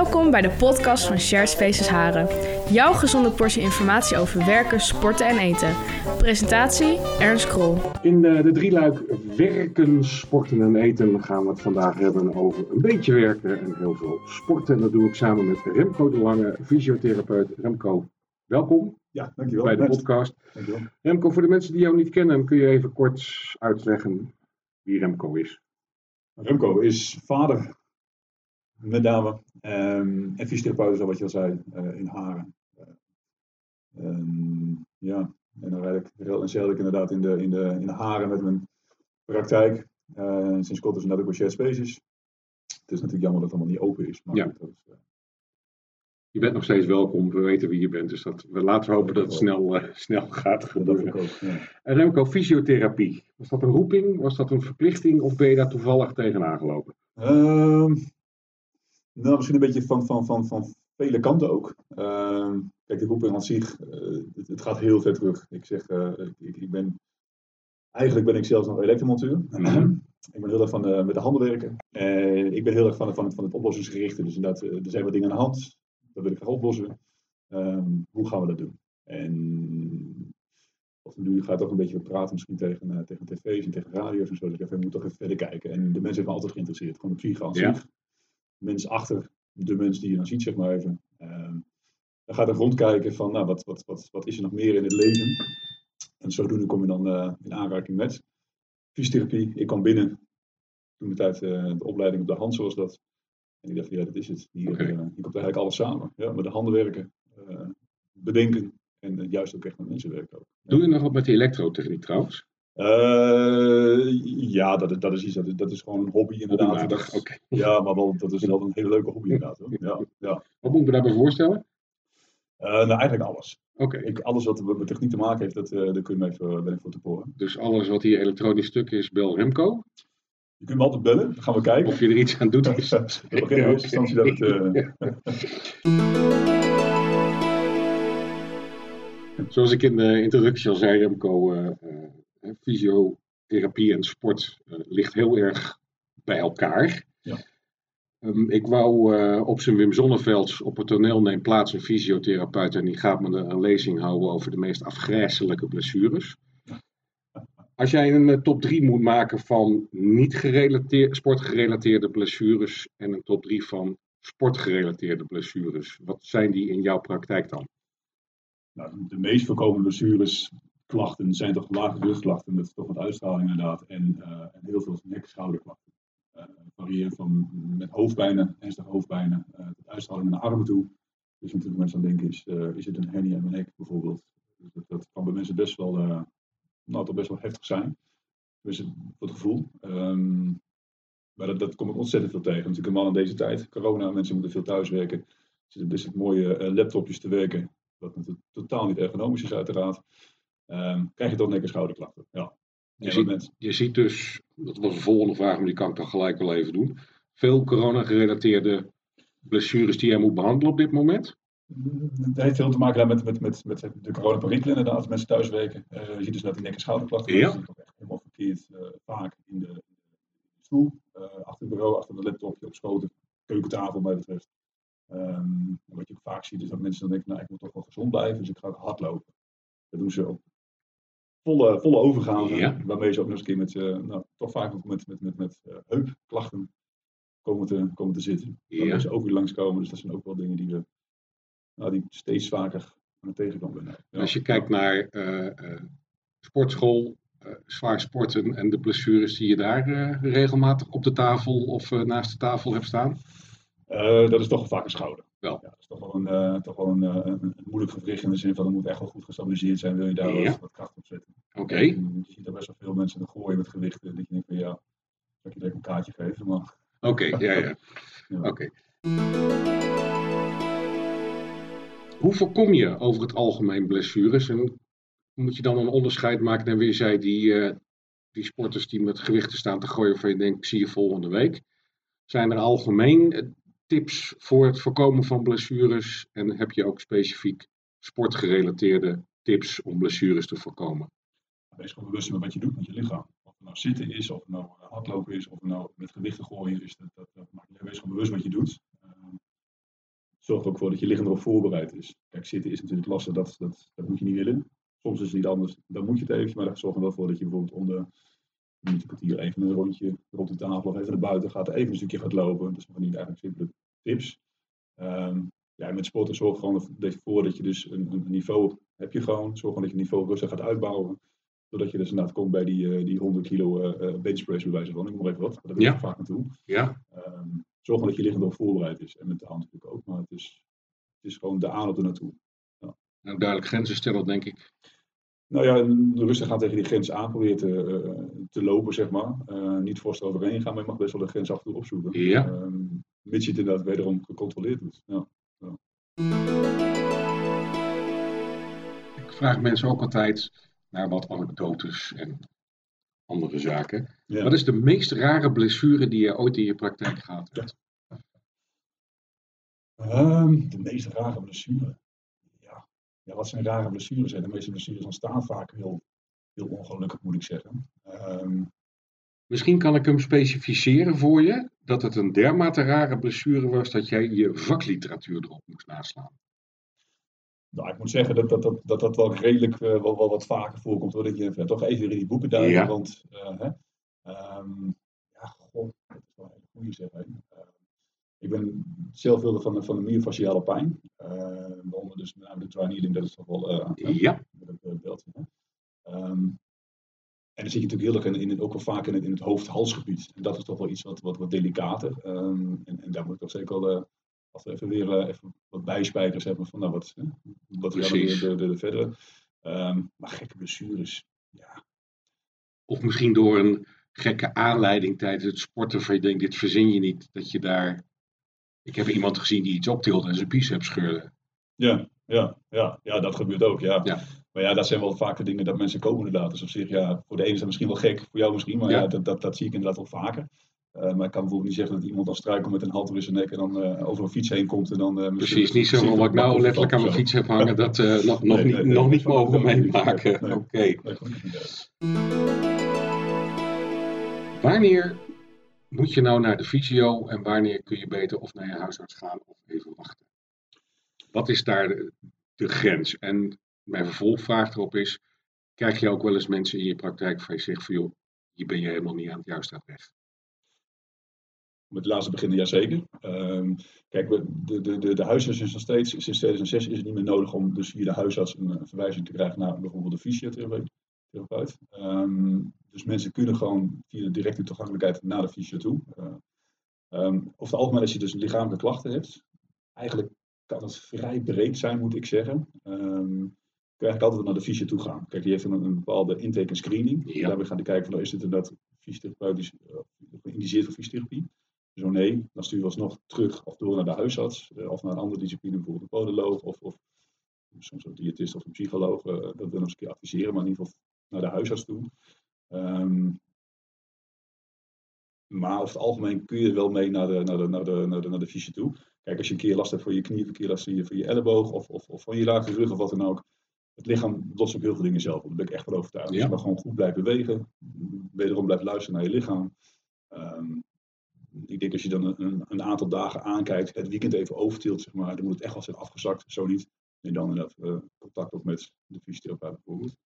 Welkom bij de podcast van Shared Spaces Haren. Jouw gezonde portie informatie over werken, sporten en eten. Presentatie Ernst Krol. In de, de drieluik werken, sporten en eten gaan we het vandaag hebben over een beetje werken en heel veel sporten. En dat doe ik samen met Remco de Lange, fysiotherapeut. Remco, welkom Ja, dankjewel. bij de podcast. Dankjewel. Remco, voor de mensen die jou niet kennen, kun je even kort uitleggen wie Remco is? Remco is vader, met name, ehm, en fysiotherapeut, zoals wat je al zei, eh, in Haren. Eh, ehm, ja, en dan rijd ik, en zeil ik inderdaad in de, in, de, in de Haren met mijn praktijk. Eh, sinds kort is het net ook bij Shared Spaces. Het is natuurlijk jammer dat het allemaal niet open is. Maar Ja. goed, dat is, Je bent nog steeds welkom, we weten wie je bent. Dus dat, we laten hopen dat het snel, snel gaat dat gebeuren. ook. Ja. En Remco, fysiotherapie. Was dat een roeping? Was dat een verplichting? Of ben je daar toevallig tegenaan gelopen? Ehm, nou, misschien een beetje van, van, van, van vele kanten ook. Ehm, kijk, de roeping aan zich, eh, het, het gaat heel ver terug. Ik zeg, eh, ik, ik ben, eigenlijk ben ik zelfs nog elektromonteur. Mhm. ik ben heel erg van de, met de handen werken. En ik ben heel erg van, het- van, van het oplossingsgerichte. Dus inderdaad, eh, er zijn wat dingen aan de hand. Dat wil ik graag oplossen. Ehm, hoe gaan we dat doen? En of nu gaat toch een beetje praten misschien tegen, eh, tegen tv's en tegen radio's en zo. Dus ik we moeten toch even verder kijken. En de mensen hebben me altijd geïnteresseerd. Gewoon de psyche aan Ja. zich. Mens achter de mens die je dan ziet, zeg maar even. Ehm, dan gaat er rondkijken van, nou, wat, wat, wat, wat is er nog meer in het leven? En zodoende kom je dan eh, in aanraking met fysiotherapie. Ik kwam binnen, toen de tijd eh, de opleiding op de hand zoals dat. En ik dacht, ja, dat is het. Hier, Oké. eh, hier komt eigenlijk alles samen. Ja, met de handen werken, bedenken en juist ook echt met mensen werken ook. Doe je nog wat met die elektrotechniek trouwens? Eh, ja, dat is, dat is iets, dat is, dat is gewoon een hobby inderdaad. Dat-. Ja, maar wel, dat is wel een hele leuke hobby inderdaad. Hoor. Ja, ja. Wat moet ik me daarbij voorstellen? Eh, nou, eigenlijk alles. Oké. Ik, alles wat met techniek te maken heeft, dat, eh daar kun je me even, ben ik voor te poren. Dus alles wat hier elektronisch stuk is, bel Remco. Je kunt me altijd bellen, dan gaan we kijken. Of je er iets aan doet. Is... In eerste instantie dat het... Zoals ik in de introductie al zei, Remco, eh, fysiotherapie en sport eh, ligt heel erg bij elkaar. Ja. Ehm, ik wou eh, op zijn Wim Zonnevelds op het toneel neemt plaats een fysiotherapeut en die gaat me een lezing houden over de meest afgrijzelijke blessures. Als jij een top 3 moet maken van niet gerelateerd, sportgerelateerde blessures en een top 3 van sportgerelateerde blessures, wat zijn die in jouw praktijk dan? nou, de meest voorkomende blessures, klachten, zijn toch lage rugklachten met toch wat uitstraling inderdaad. En, eh, en heel veel nek-schouderklachten. Eh variëren van met hoofdpijnen, ernstige hoofdpijnen, eh tot uitstraling naar de armen toe. Dus natuurlijk mensen dan denken, is, is het een hernia in mijn nek bijvoorbeeld? Dus dat, dat kan bij mensen best wel, nou, toch best wel heftig zijn. Dus het, het gevoel. Ehm, maar dat, dat kom ik ontzettend veel tegen. Natuurlijk helemaal in deze tijd, corona, mensen moeten veel thuiswerken. Er zitten mooie laptopjes te werken. Wat natuurlijk totaal niet ergonomisch is uiteraard. Ehm, krijg je toch nek- en schouderklachten. Ja. Je ziet- Je ziet dus, dat was de volgende vraag, maar die kan ik dan gelijk wel even doen. Veel corona-gerelateerde blessures die jij moet behandelen op dit moment. Het heeft veel te maken met, met, met, met de coronaperikelen inderdaad, als mensen thuiswerken. Eh je ziet dus dat die nek- en schouderklachten. Ja. Dat echt helemaal verkeerd. eh, vaak in de, stoel, eh, achter het bureau, achter de laptopje, op schoot, keukentafel mij betreft. Ehm, wat je ook vaak ziet is dat mensen dan denken, nou ik moet toch wel gezond blijven, dus ik ga ook hardlopen. Dat doen ze op volle, volle overgave, Ja. waarmee ze ook nog eens een keer met, eh, nou, toch vaak ook met, met, met, met eh, heupklachten komen te, komen te zitten. Ja. Waarmee ze ook weer langskomen, dus dat zijn ook wel dingen die we nou, die steeds vaker aan het tegenkomen zijn. Ja. Als je kijkt naar eh, sportschool, zwaar sporten en de blessures die je daar regelmatig op de tafel of naast de tafel hebt staan. Dat is toch vaak een schouder. Wel. Ja, dat is toch wel een, eh, toch wel een, eh, een, een moeilijk gewricht in de zin van dat moet echt wel goed gestabiliseerd zijn, wil je daar Ja. wat, wat kracht op zetten. Oké, En Je ziet er best wel veel mensen gooien met gewichten, dat je denkt van ja, zal ik je direct een kaartje geven, maar oké, ja, ja. ja. Oké. Hoe voorkom je over het algemeen blessures? En moet je dan een onderscheid maken naar wie zei die, eh, die sporters die met gewichten staan te gooien van je denkt, zie je volgende week. Zijn er algemeen eh, tips voor het voorkomen van blessures? En heb je ook specifiek sportgerelateerde tips om blessures te voorkomen? wees gewoon bewust met wat je doet met je lichaam. Of het nou zitten is, of het nou hardlopen is, of het nou met gewichten gooien is, dat, dat, dat maakt. Wees gewoon bewust wat je doet. Ehm, zorg er ook voor dat je lichaam erop voorbereid is. Kijk, zitten is natuurlijk lastig, dat, dat, dat moet je niet willen. Soms is het niet anders, dan moet je het even, maar zorg er wel voor dat je bijvoorbeeld om de minuut, kwartier even een rondje rond de tafel of even naar buiten gaat, even een stukje gaat lopen. Dat zijn van die eigenlijk simpele tips. Ehm, ja, met sporten zorg gewoon ervoor dat je dus een, een, niveau heb je gewoon. Zorg gewoon dat je niveau rustig gaat uitbouwen. Zodat je dus inderdaad komt bij die, uh, die 100 kilo uh, benchpress bij wijze van. Ik moet even wat, daar ben ik vaak naartoe. Ja. Um, zorg gewoon dat je lichaam erop voorbereid is. En met de hand natuurlijk ook. Maar het is, het is gewoon de aanloop er naartoe. Ja. Nou, duidelijk grenzen stellen, denk ik. Nou ja, rustig gaan tegen die grens aan proberen te, uh, te lopen, zeg maar. Uh, niet voorstel overheen gaan, maar je mag best wel de grens af en toe opzoeken. Ja. Um, mits je het inderdaad wederom gecontroleerd doet. Ja. ja. Ik vraag mensen ook altijd naar wat anekdotes en andere zaken. Ja. Wat is de meest rare blessure die je ooit in je praktijk gehad hebt? Um, de meest rare blessure? Ja. wat zijn rare blessures? De meeste blessures ontstaan vaak heel, heel ongelukkig, moet ik zeggen. Um, Misschien kan ik hem specificeren voor je, dat het een dermate rare blessure was dat jij je vakliteratuur erop moest naslaan. Nou, ik moet zeggen dat dat, dat, dat, dat wel redelijk uh, wel, wel wat vaker voorkomt. Hoor. Dat je uh, toch even in die boeken duikt. Ja. Want, uh, hè, um, ja, god, dat is wel een goede zeg. Hè. Ik ben zelf wilde van, van de myofasciale pijn. waaronder dus met name de triannealing, dat is toch wel... ja. Met het beltje. Um, en dan zit je natuurlijk heel erg in, in, ook wel vaak in het, in het hoofd-halsgebied. En dat is toch wel iets wat, wat, wat delicater. Um, en, en daar moet ik toch zeker wel als we even weer uh, even wat bijspijkers hebben van nou, wat, wat we weer de, de, de verdere. Um, maar gekke blessures, ja. Of misschien door een gekke aanleiding tijdens het sporten waarvan je denkt, dit verzin je niet. Dat je daar... Ik heb iemand gezien die iets optilde en zijn biceps scheurde. Ja, ja, ja, ja, dat gebeurt ook, ja. ja. Maar ja, dat zijn wel vaak de dingen dat mensen komen inderdaad. Dus op zich, ja, voor de ene is dat misschien wel gek, voor jou misschien, maar ja, ja dat, dat, dat zie ik inderdaad wel vaker. Uh, maar ik kan bijvoorbeeld niet zeggen dat iemand dan struikelt met een halter in zijn nek en dan uh, over een fiets heen komt en dan... Uh, Precies, niet zo wat ik nou letterlijk aan mijn fiets heb hangen, dat nog, nog, nee, niet, nee, nee, nog niet mogen meemaken. Oké. Okay. Wanneer moet je nou naar de fysio en wanneer kun je beter of naar je huisarts gaan of even wachten? Wat is daar de, grens? En mijn vervolgvraag erop is, krijg je ook wel eens mensen in je praktijk waarvan je zegt van joh, hier ben je helemaal niet aan het juiste adres? met het laatste beginnen, jazeker. Um, kijk, de, de, de, de huisarts is nog steeds, sinds 2006 is het niet meer nodig om dus via de huisarts een, een verwijzing te krijgen naar bijvoorbeeld de fysiotherapeut. Um, dus mensen kunnen gewoon via de directe toegankelijkheid naar de fysio toe. Uh, um, over het algemeen, als je dus lichamelijke klachten hebt, eigenlijk kan het vrij breed zijn, moet ik zeggen. Um, kun je eigenlijk altijd naar de fysio toe gaan. Kijk, die heeft een, een bepaalde intake en screening. Ja. Daarbij gaan die kijken van, nou, is dit inderdaad fysiotherapeutisch uh, geïndiceerd voor fysiotherapie? Zo nee, dan stuur je alsnog terug of door naar de huisarts uh, of naar een andere discipline, bijvoorbeeld een podoloog of, of soms een diëtist of een psycholoog. Uh, dat we nog eens een keer adviseren, maar in ieder geval naar de huisarts toe. Um, maar over het algemeen kun je wel mee naar de, naar de, naar de, naar de, naar de fysio toe. Kijk, als je een keer last hebt voor je knie, of een keer last voor je elleboog of, of, of van je lage rug of wat dan ook. Het lichaam lost ook heel veel dingen zelf. Daar ben ik echt van overtuigd. Ja. Dus je mag gewoon goed blijven bewegen. Wederom blijven luisteren naar je lichaam. Um, ik denk als je dan een, een, aantal dagen aankijkt, het weekend even overtilt, zeg maar, dan moet het echt wel zijn afgezakt. Zo niet. En dan inderdaad uh, contact op met de fysiotherapeut bijvoorbeeld.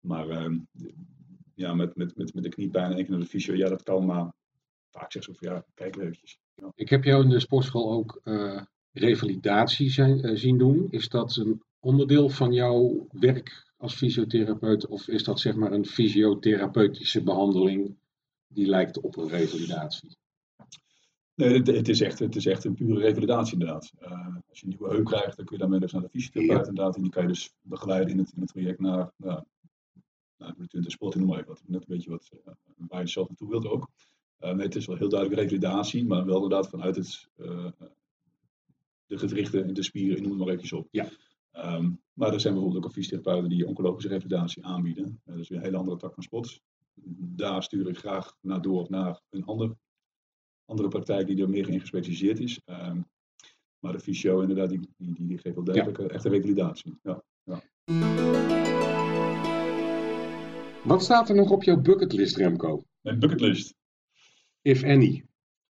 Maar uh, ja, met, met, met, met de kniepijn en één keer naar de fysio, ja, dat kan, maar vaak zeg ze van ja, kijk eventjes. Ja. Ik heb jou in de sportschool ook uh, revalidatie zijn, uh, zien doen. Is dat een onderdeel van jouw werk als fysiotherapeut of is dat zeg maar een fysiotherapeutische behandeling die lijkt op een revalidatie? Nee, het, is echt, het is echt een pure revalidatie inderdaad. Uh, als je een nieuwe heup krijgt, dan kun je daarmee dus naar de fysiotherapeut ja. inderdaad. En die kan je dus begeleiden in het, in het traject naar, nou, naar de sport, noem maar even wat. Net een beetje wat, uh, waar je zelf naartoe wilt ook. Uh, nee, het is wel heel duidelijk revalidatie, maar wel inderdaad vanuit het, de gewrichten, de spieren, noem het maar eventjes op. Ja. Um, maar er zijn bijvoorbeeld ook fysiotherapeuten die oncologische revalidatie aanbieden. dat is weer een hele andere tak van sport. Daar stuur ik graag naar door naar een ander andere praktijk die er meer in gespecialiseerd is. Um, maar de fysio inderdaad, die, die, die, die geeft wel degelijk ja. echte revalidatie. Ja, ja. Wat staat er nog op jouw bucketlist, Remco? Mijn bucketlist? If any.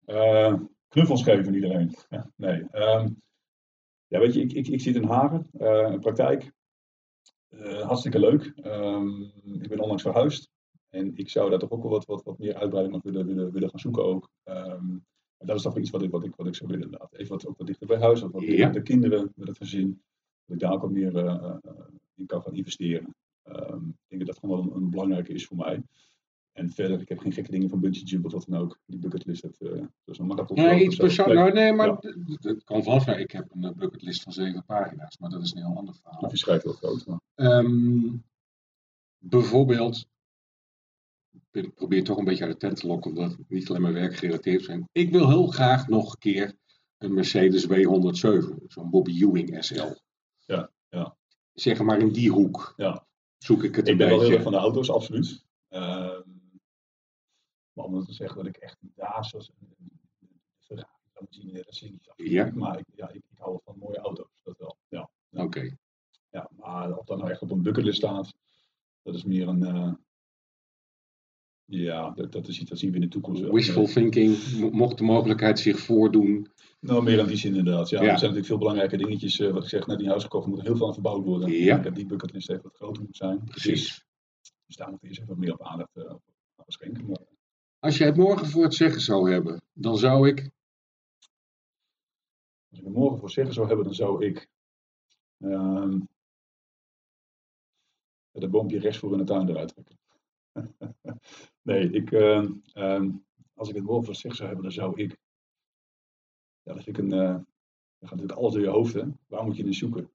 Uh, knuffels geven iedereen. Ja, nee. Um, Ja, weet je, ik, ik, ik zit in Hagen, uh, in praktijk. Uh, hartstikke leuk. Um, ik ben onlangs verhuisd. En ik zou daar toch ook wel wat, wat, wat meer uitbreiding op willen, willen, willen gaan zoeken ook. Um, dat is toch iets wat ik, wat ik, wat ik zou willen inderdaad. Even wat, ook wat dichter bij huis, wat, wat ja. met de kinderen, met het gezin. Dat ik daar ook wat meer in kan gaan investeren. Um, ik denk dat dat gewoon wel een, een belangrijke is voor mij. En verder, ik heb geen gekke dingen van bungee jump of wat dan ook. Die bucketlist, dat, uh, dat is een marathon. Nee, iets persoonlijk. Nou, nee, maar ja. het kan vast zijn. Ik heb een bucketlist van zeven pagina's, maar dat is een heel ander verhaal. Of je schrijft heel groot. Maar. Um, bijvoorbeeld, ik probeer toch een beetje uit de tent te lokken, omdat het niet alleen maar werkgerelateerd zijn. Ik wil heel graag nog een keer een Mercedes W107, zo'n Bobby Ewing SL. Ja, ja. Zeg maar in die hoek. Ja. Zoek ik het Ik een ben wel heel erg van de auto's, absoluut. Uh, maar om te zeggen dat ik echt een daas was. Ferrari, Lamborghini, ik absoluut. Ja. Maar ik, ja, ik, ik hou wel van mooie auto's, dat wel. Ja, Oké. Okay. ja maar of dat nou echt op een bucketlist staat, dat is meer een. Uh, ja, dat, dat, is iets dat zien we in de toekomst. Wishful thinking, mocht de mogelijkheid zich voordoen. Nou, meer aan die zin inderdaad. Ja, ja. Er zijn natuurlijk veel belangrijke dingetjes. Uh, wat ik zeg, net in huis gekocht, moet er heel veel aan verbouwd worden. Ja. Ik heb die bucketlist even wat groter moet zijn. Precies. Dus daar moet eerst even wat meer op aandacht uh, aan schenken. Maar, als jij het morgen voor het zeggen zou hebben, dan zou ik. Als ik het morgen voor het zeggen zou hebben, dan zou ik. Uh, het boompje rechts voor in de tuin eruit trekken. nee, ik, uh, als ik het morgen voor het zeggen zou hebben, dan zou ik. Ja, dat vind ik een. Uh, dan gaat natuurlijk alles door je hoofd, hè? Waar moet je naar zoeken?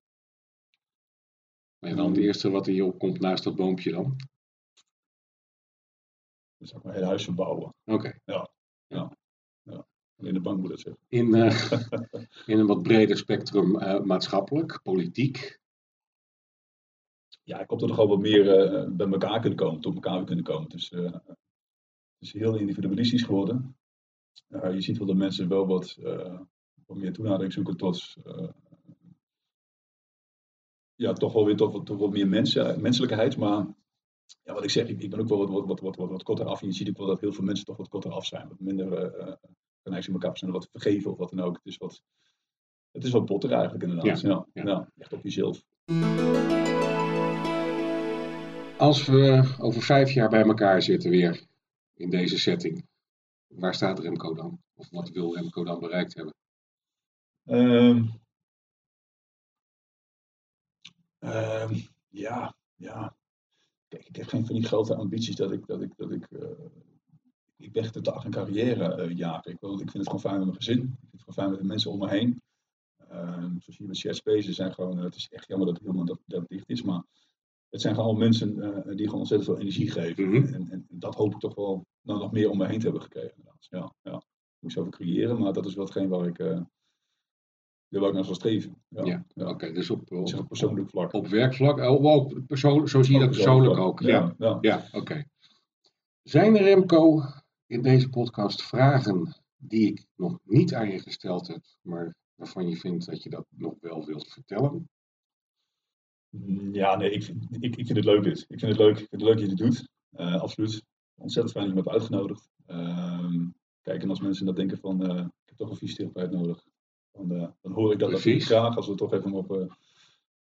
En dan het eerste wat in je opkomt naast dat boompje dan? Dan zou ik mijn hele huis verbouwen. Oké. Okay. Ja. ja. ja. In de bank moet het zeggen. In, uh, in een wat breder spectrum uh, maatschappelijk, politiek. Ja, ik hoop dat er gewoon wat meer uh, bij elkaar kunnen komen, tot elkaar kunnen komen. Dus, het is heel individualistisch geworden. Je ziet wel dat mensen wel wat, wat meer toenadering zoeken tot ja, toch wel weer toch, toch wat meer mensen, menselijkheid. Maar ja, wat ik zeg, ik, ik ben ook wel wat, wat, wat, wat, wat, wat korter af. En je ziet ook wel dat heel veel mensen toch wat korter af zijn. Wat minder uh, geneigd elkaar zijn, wat vergeven of wat dan ook. Het is wat, het is wat botter eigenlijk inderdaad. Ja, ja, ja. ja echt op jezelf. Als we over vijf jaar bij elkaar zitten weer in deze setting, waar staat Remco dan? Of wat wil Remco dan bereikt hebben? Um, um, ja, ja. Kijk, ik heb geen van die grote ambities dat ik, dat ik, dat ik, uh, ik weg de een carrière uh, jagen. Ik, wil, ik vind het gewoon fijn met mijn gezin. Ik vind het gewoon fijn met de mensen om me heen. Uh, zoals hier met Spaces zijn gewoon, het is echt jammer dat het helemaal dat, dat dicht is, maar het zijn gewoon mensen die gewoon ontzettend veel energie geven. Mhm. Mm -hmm. en, en, dat hoop ik toch wel nou, nog meer om me heen te hebben gekregen. Inderdaad. Ja, ja. Ik moet over creëren, maar dat is wel hetgeen waar ik, uh, waar ik naar zal streven. Ja, ja. ja. oké. Okay, dus op, op, op persoonlijk vlak. Op werkvlak, oh, ook persoon, zo zie je dat persoonlijk ook. Ja, ja. ja oké. Okay. Zijn er, Remco, in deze podcast vragen die ik nog niet aan je gesteld heb, maar waarvan je vindt dat je dat nog wel wilt vertellen? Ja, nee, ik, ik, ik vind het leuk dit. Ik vind het leuk, ik vind het leuk dat je dit doet. Uh, absoluut. Ontzettend fijn dat je me hebt uitgenodigd. Uh, kijk, en als mensen dat denken van, uh, ik heb toch een fysiotherapeut nodig. Dan, uh, dan hoor ik dat natuurlijk graag, als we toch even op...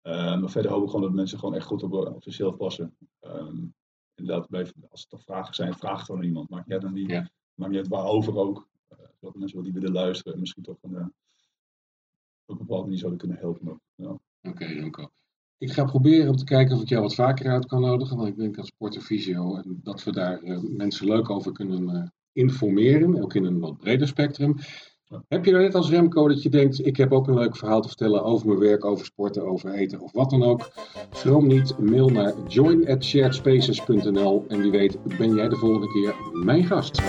Maar verder hoop ik gewoon dat mensen gewoon echt goed op, op zichzelf passen. Um, inderdaad, bij, als er toch vragen zijn, vraag het gewoon aan iemand. Maakt niet uit dan wie, ja. maakt niet uit waarover ook. zodat mensen wel die willen luisteren en misschien toch een, op een bepaalde manier zouden kunnen helpen. Ja. Oké, okay, Remco. Ik ga proberen om te kijken of ik jou wat vaker uit kan nodigen, want ik denk aan Sport en Visio en dat we daar uh, mensen leuk over kunnen uh, informeren, ook in een wat breder spectrum. Ja. Heb je nou net als Remco dat je denkt, ik heb ook een leuk verhaal te vertellen over mijn werk, over sporten, over eten of wat dan ook? Schroom niet, mail naar join@sharedspaces.nl en wie weet ben jij de volgende keer mijn gast.